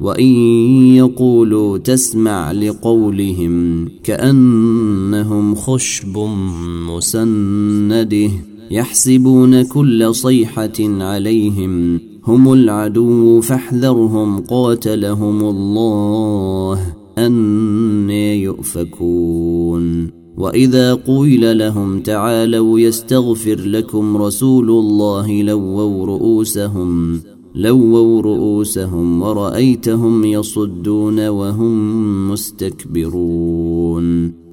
وإن يقولوا تسمع لقولهم كأنهم خشب مسندة يحسبون كل صيحة عليهم هم العدو فاحذرهم قاتلهم الله أن يؤفكون وإذا قيل لهم تعالوا يستغفر لكم رسول الله لووا رؤوسهم لووا رؤوسهم ورأيتهم يصدون وهم مستكبرون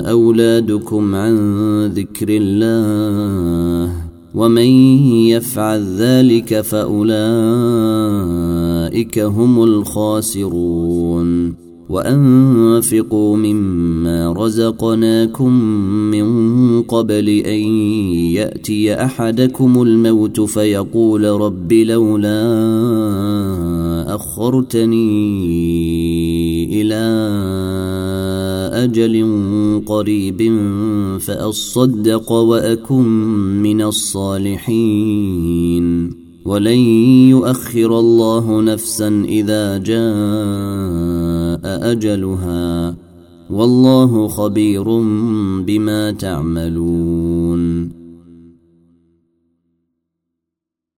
أولادكم عن ذكر الله ومن يفعل ذلك فأولئك هم الخاسرون. وأنفقوا مما رزقناكم من قبل أن يأتي أحدكم الموت فيقول رب لولا أخرتني أجل قريب فأصدق وأكن من الصالحين. ولن يؤخر الله نفسا إذا جاء أجلها. والله خبير بما تعملون.